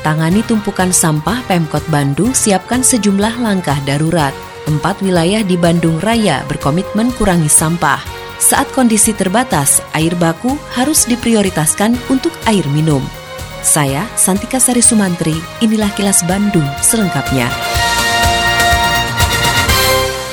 Tangani tumpukan sampah Pemkot Bandung siapkan sejumlah langkah darurat. Empat wilayah di Bandung Raya berkomitmen kurangi sampah. Saat kondisi terbatas, air baku harus diprioritaskan untuk air minum. Saya, Santika Sari Sumantri, inilah kilas Bandung selengkapnya.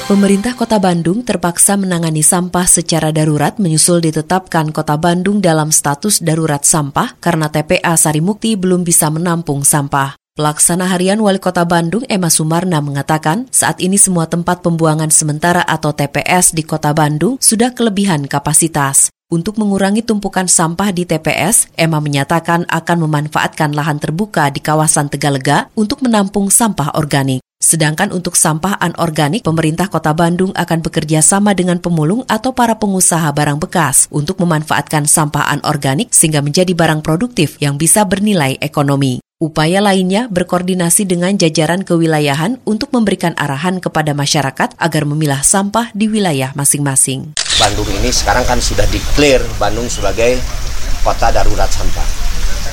Pemerintah Kota Bandung terpaksa menangani sampah secara darurat menyusul ditetapkan Kota Bandung dalam status darurat sampah karena TPA Sarimukti belum bisa menampung sampah. Pelaksana harian Wali Kota Bandung Emma Sumarna mengatakan saat ini semua tempat pembuangan sementara atau TPS di Kota Bandung sudah kelebihan kapasitas. Untuk mengurangi tumpukan sampah di TPS, Emma menyatakan akan memanfaatkan lahan terbuka di kawasan Tegalega untuk menampung sampah organik. Sedangkan untuk sampah anorganik, pemerintah kota Bandung akan bekerja sama dengan pemulung atau para pengusaha barang bekas untuk memanfaatkan sampah anorganik sehingga menjadi barang produktif yang bisa bernilai ekonomi. Upaya lainnya berkoordinasi dengan jajaran kewilayahan untuk memberikan arahan kepada masyarakat agar memilah sampah di wilayah masing-masing. Bandung ini sekarang kan sudah declare Bandung sebagai kota darurat sampah.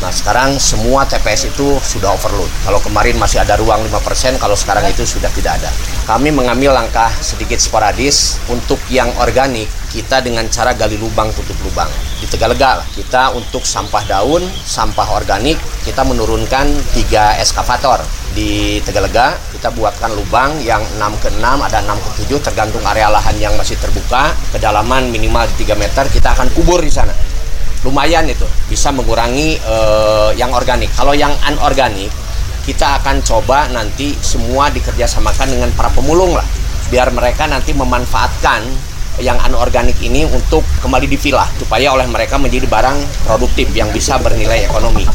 Nah sekarang semua TPS itu sudah overload. Kalau kemarin masih ada ruang 5%, kalau sekarang itu sudah tidak ada. Kami mengambil langkah sedikit sporadis untuk yang organik, kita dengan cara gali lubang tutup lubang. Di Tegalega kita untuk sampah daun, sampah organik, kita menurunkan tiga eskavator. Di Tegalega kita buatkan lubang yang 6 ke 6, ada 6 ke 7 tergantung area lahan yang masih terbuka. Kedalaman minimal 3 meter, kita akan kubur di sana lumayan itu bisa mengurangi uh, yang organik. Kalau yang anorganik kita akan coba nanti semua dikerjasamakan dengan para pemulung lah biar mereka nanti memanfaatkan yang anorganik ini untuk kembali dipilah supaya oleh mereka menjadi barang produktif yang bisa bernilai ekonomi.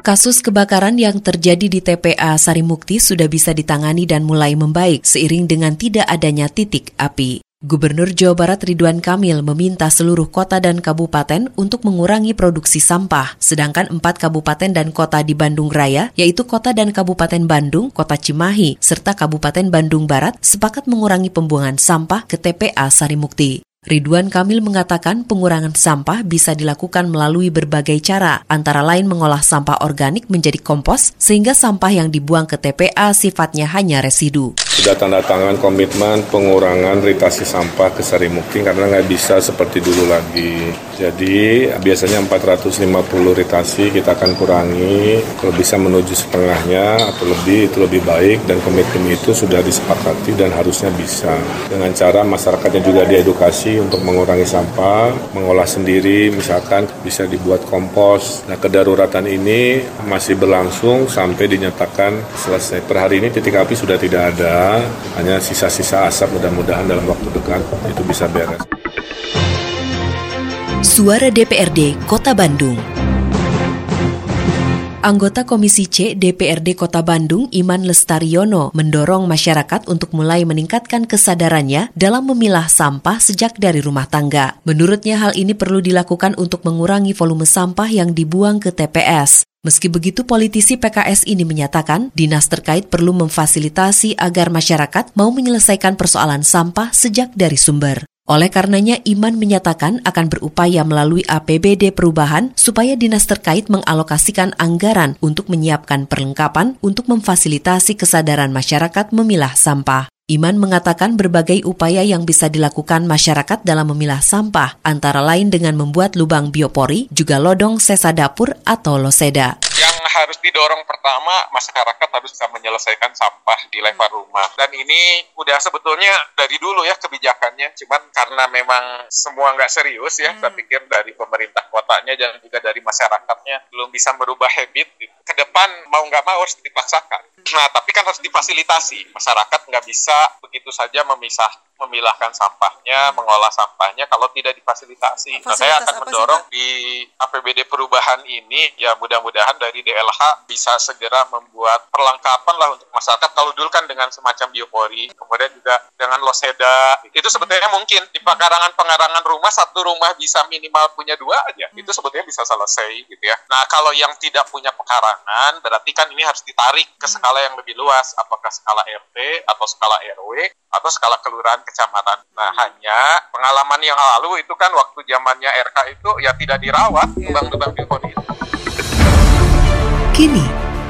Kasus kebakaran yang terjadi di TPA Sarimukti sudah bisa ditangani dan mulai membaik seiring dengan tidak adanya titik api. Gubernur Jawa Barat Ridwan Kamil meminta seluruh kota dan kabupaten untuk mengurangi produksi sampah, sedangkan empat kabupaten dan kota di Bandung Raya, yaitu kota dan kabupaten Bandung, kota Cimahi, serta kabupaten Bandung Barat, sepakat mengurangi pembuangan sampah ke TPA Sarimukti. Ridwan Kamil mengatakan pengurangan sampah bisa dilakukan melalui berbagai cara, antara lain mengolah sampah organik menjadi kompos, sehingga sampah yang dibuang ke TPA sifatnya hanya residu sudah tanda tangan komitmen pengurangan ritasi sampah ke Sarimukti karena nggak bisa seperti dulu lagi. Jadi biasanya 450 ritasi kita akan kurangi, kalau bisa menuju setengahnya atau lebih itu lebih baik dan komitmen itu sudah disepakati dan harusnya bisa. Dengan cara masyarakatnya juga diedukasi untuk mengurangi sampah, mengolah sendiri misalkan bisa dibuat kompos. Nah kedaruratan ini masih berlangsung sampai dinyatakan selesai. Per hari ini titik api sudah tidak ada hanya sisa-sisa asap mudah-mudahan dalam waktu dekat itu bisa beres. Suara DPRD Kota Bandung. Anggota Komisi C DPRD Kota Bandung Iman Lestariono mendorong masyarakat untuk mulai meningkatkan kesadarannya dalam memilah sampah sejak dari rumah tangga. Menurutnya hal ini perlu dilakukan untuk mengurangi volume sampah yang dibuang ke TPS. Meski begitu, politisi PKS ini menyatakan dinas terkait perlu memfasilitasi agar masyarakat mau menyelesaikan persoalan sampah sejak dari sumber. Oleh karenanya, Iman menyatakan akan berupaya melalui APBD perubahan supaya dinas terkait mengalokasikan anggaran untuk menyiapkan perlengkapan untuk memfasilitasi kesadaran masyarakat memilah sampah. Iman mengatakan berbagai upaya yang bisa dilakukan masyarakat dalam memilah sampah, antara lain dengan membuat lubang biopori, juga lodong sesa dapur atau loseda. Harus didorong pertama, masyarakat harus bisa menyelesaikan sampah di lebar rumah. Dan ini udah sebetulnya dari dulu ya kebijakannya, cuman karena memang semua nggak serius ya, hmm. saya pikir dari pemerintah kotanya dan juga dari masyarakatnya belum bisa merubah habit. Ke depan mau nggak mau harus dipaksakan Nah, tapi kan harus difasilitasi. Masyarakat nggak bisa begitu saja memisah memilahkan sampahnya, mengolah sampahnya kalau tidak difasilitasi. Fasilitas nah, saya akan mendorong sih, di APBD perubahan ini ya mudah-mudahan dari DLH bisa segera membuat perlengkapan lah untuk masyarakat. Kalau dulu kan dengan semacam biopori, kemudian juga dengan loseda, itu sebetulnya mungkin di pekarangan-pengarangan rumah satu rumah bisa minimal punya dua aja. Hmm. Itu sebetulnya bisa selesai gitu ya. Nah, kalau yang tidak punya pekarangan berarti kan ini harus ditarik ke hmm. skala yang lebih luas, apakah skala RT atau skala RW atau skala kelurahan kecamatan. Nah, hanya pengalaman yang lalu itu kan waktu zamannya RK itu ya tidak dirawat iya. lubang-lubang telepon itu. Kini,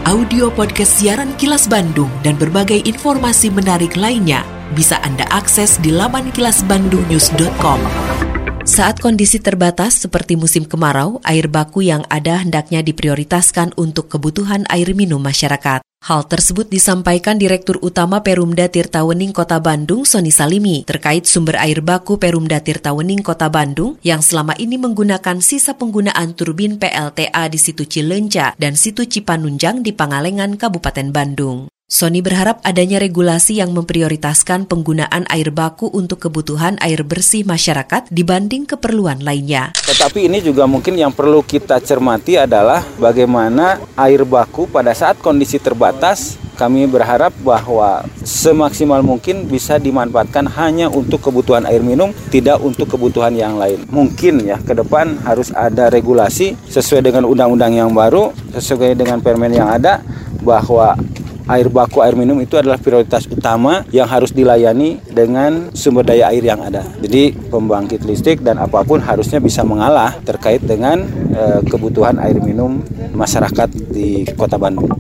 audio podcast siaran Kilas Bandung dan berbagai informasi menarik lainnya bisa Anda akses di laman kilasbandungnews.com. Saat kondisi terbatas seperti musim kemarau, air baku yang ada hendaknya diprioritaskan untuk kebutuhan air minum masyarakat. Hal tersebut disampaikan Direktur Utama Perumda Tirtawening Kota Bandung, Soni Salimi, terkait sumber air baku Perumda Tirtawening Kota Bandung yang selama ini menggunakan sisa penggunaan turbin PLTA di situ Cilenca dan situ Cipanunjang di Pangalengan, Kabupaten Bandung. Sony berharap adanya regulasi yang memprioritaskan penggunaan air baku untuk kebutuhan air bersih masyarakat dibanding keperluan lainnya. Tetapi ini juga mungkin yang perlu kita cermati adalah bagaimana air baku pada saat kondisi terbatas kami berharap bahwa semaksimal mungkin bisa dimanfaatkan hanya untuk kebutuhan air minum, tidak untuk kebutuhan yang lain. Mungkin ya ke depan harus ada regulasi sesuai dengan undang-undang yang baru, sesuai dengan permen yang ada bahwa air baku air minum itu adalah prioritas utama yang harus dilayani dengan sumber daya air yang ada. Jadi pembangkit listrik dan apa pun harusnya bisa mengalah terkait dengan e, kebutuhan air minum masyarakat di Kota Bandung.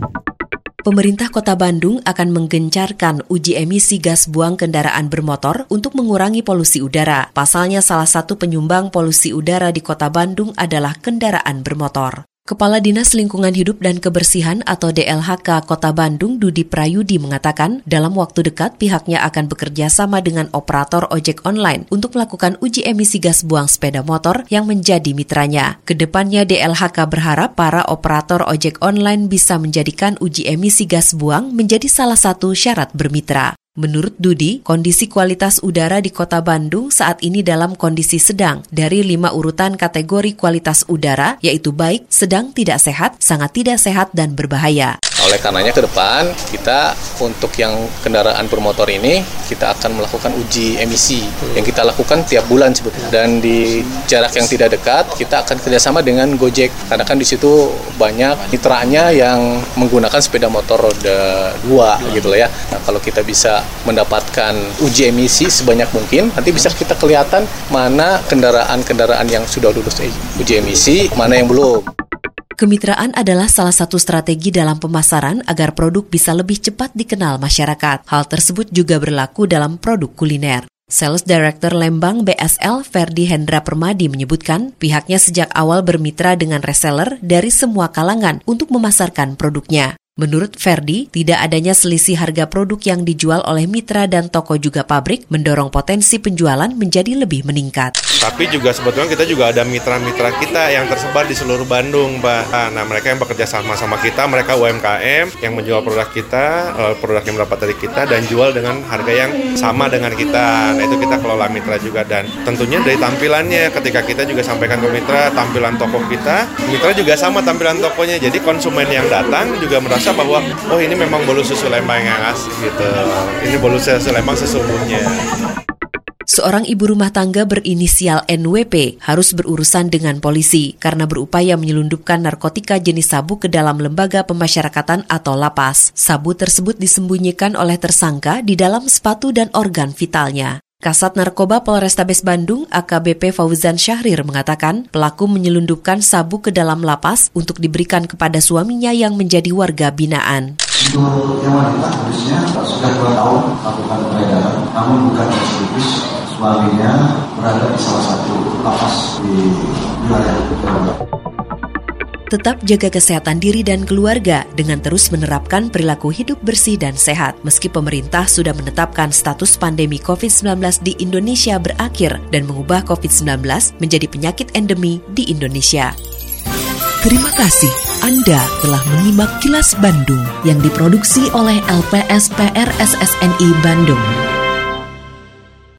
Pemerintah Kota Bandung akan menggencarkan uji emisi gas buang kendaraan bermotor untuk mengurangi polusi udara. Pasalnya salah satu penyumbang polusi udara di Kota Bandung adalah kendaraan bermotor. Kepala Dinas Lingkungan Hidup dan Kebersihan atau DLHK Kota Bandung Dudi Prayudi mengatakan dalam waktu dekat pihaknya akan bekerja sama dengan operator ojek online untuk melakukan uji emisi gas buang sepeda motor yang menjadi mitranya. Ke depannya DLHK berharap para operator ojek online bisa menjadikan uji emisi gas buang menjadi salah satu syarat bermitra. Menurut Dudi, kondisi kualitas udara di kota Bandung saat ini dalam kondisi sedang dari lima urutan kategori kualitas udara, yaitu baik, sedang tidak sehat, sangat tidak sehat, dan berbahaya. Oleh karenanya ke depan kita untuk yang kendaraan bermotor ini kita akan melakukan uji emisi yang kita lakukan tiap bulan sebetulnya dan di jarak yang tidak dekat kita akan kerjasama dengan Gojek karena kan di situ banyak mitranya yang menggunakan sepeda motor roda dua gitu loh ya. Nah, kalau kita bisa mendapatkan uji emisi sebanyak mungkin nanti bisa kita kelihatan mana kendaraan-kendaraan yang sudah lulus uji emisi mana yang belum. Kemitraan adalah salah satu strategi dalam pemasaran agar produk bisa lebih cepat dikenal masyarakat. Hal tersebut juga berlaku dalam produk kuliner. Sales Director Lembang BSL Ferdi Hendra Permadi menyebutkan pihaknya sejak awal bermitra dengan reseller dari semua kalangan untuk memasarkan produknya. Menurut Ferdi, tidak adanya selisih harga produk yang dijual oleh mitra dan toko juga pabrik mendorong potensi penjualan menjadi lebih meningkat. Tapi juga sebetulnya kita juga ada mitra-mitra kita yang tersebar di seluruh Bandung, Pak. Nah, mereka yang bekerja sama-sama kita, mereka UMKM yang menjual produk kita, eh, produk yang mendapat dari kita dan jual dengan harga yang sama dengan kita. Nah, itu kita kelola mitra juga dan tentunya dari tampilannya ketika kita juga sampaikan ke mitra tampilan toko kita, mitra juga sama tampilan tokonya. Jadi konsumen yang datang juga merasa merasa bahwa oh ini memang bolu susu Lembang yang asli gitu. Ini bolu susu Lembang sesungguhnya. Seorang ibu rumah tangga berinisial NWP harus berurusan dengan polisi karena berupaya menyelundupkan narkotika jenis sabu ke dalam lembaga pemasyarakatan atau lapas. Sabu tersebut disembunyikan oleh tersangka di dalam sepatu dan organ vitalnya. Kasat Narkoba Polrestabes Bandung AKBP Fauzan Syahrir mengatakan pelaku menyelundupkan sabu ke dalam lapas untuk diberikan kepada suaminya yang menjadi warga binaan. Untuk yang wanita harusnya sudah dua tahun melakukan peredaran, namun bukan eksklusif suaminya berada di salah satu lapas di wilayah Jawa Tetap jaga kesehatan diri dan keluarga dengan terus menerapkan perilaku hidup bersih dan sehat. Meski pemerintah sudah menetapkan status pandemi COVID-19 di Indonesia berakhir dan mengubah COVID-19 menjadi penyakit endemi di Indonesia. Terima kasih Anda telah menyimak kilas Bandung yang diproduksi oleh LPSPR SSNI Bandung.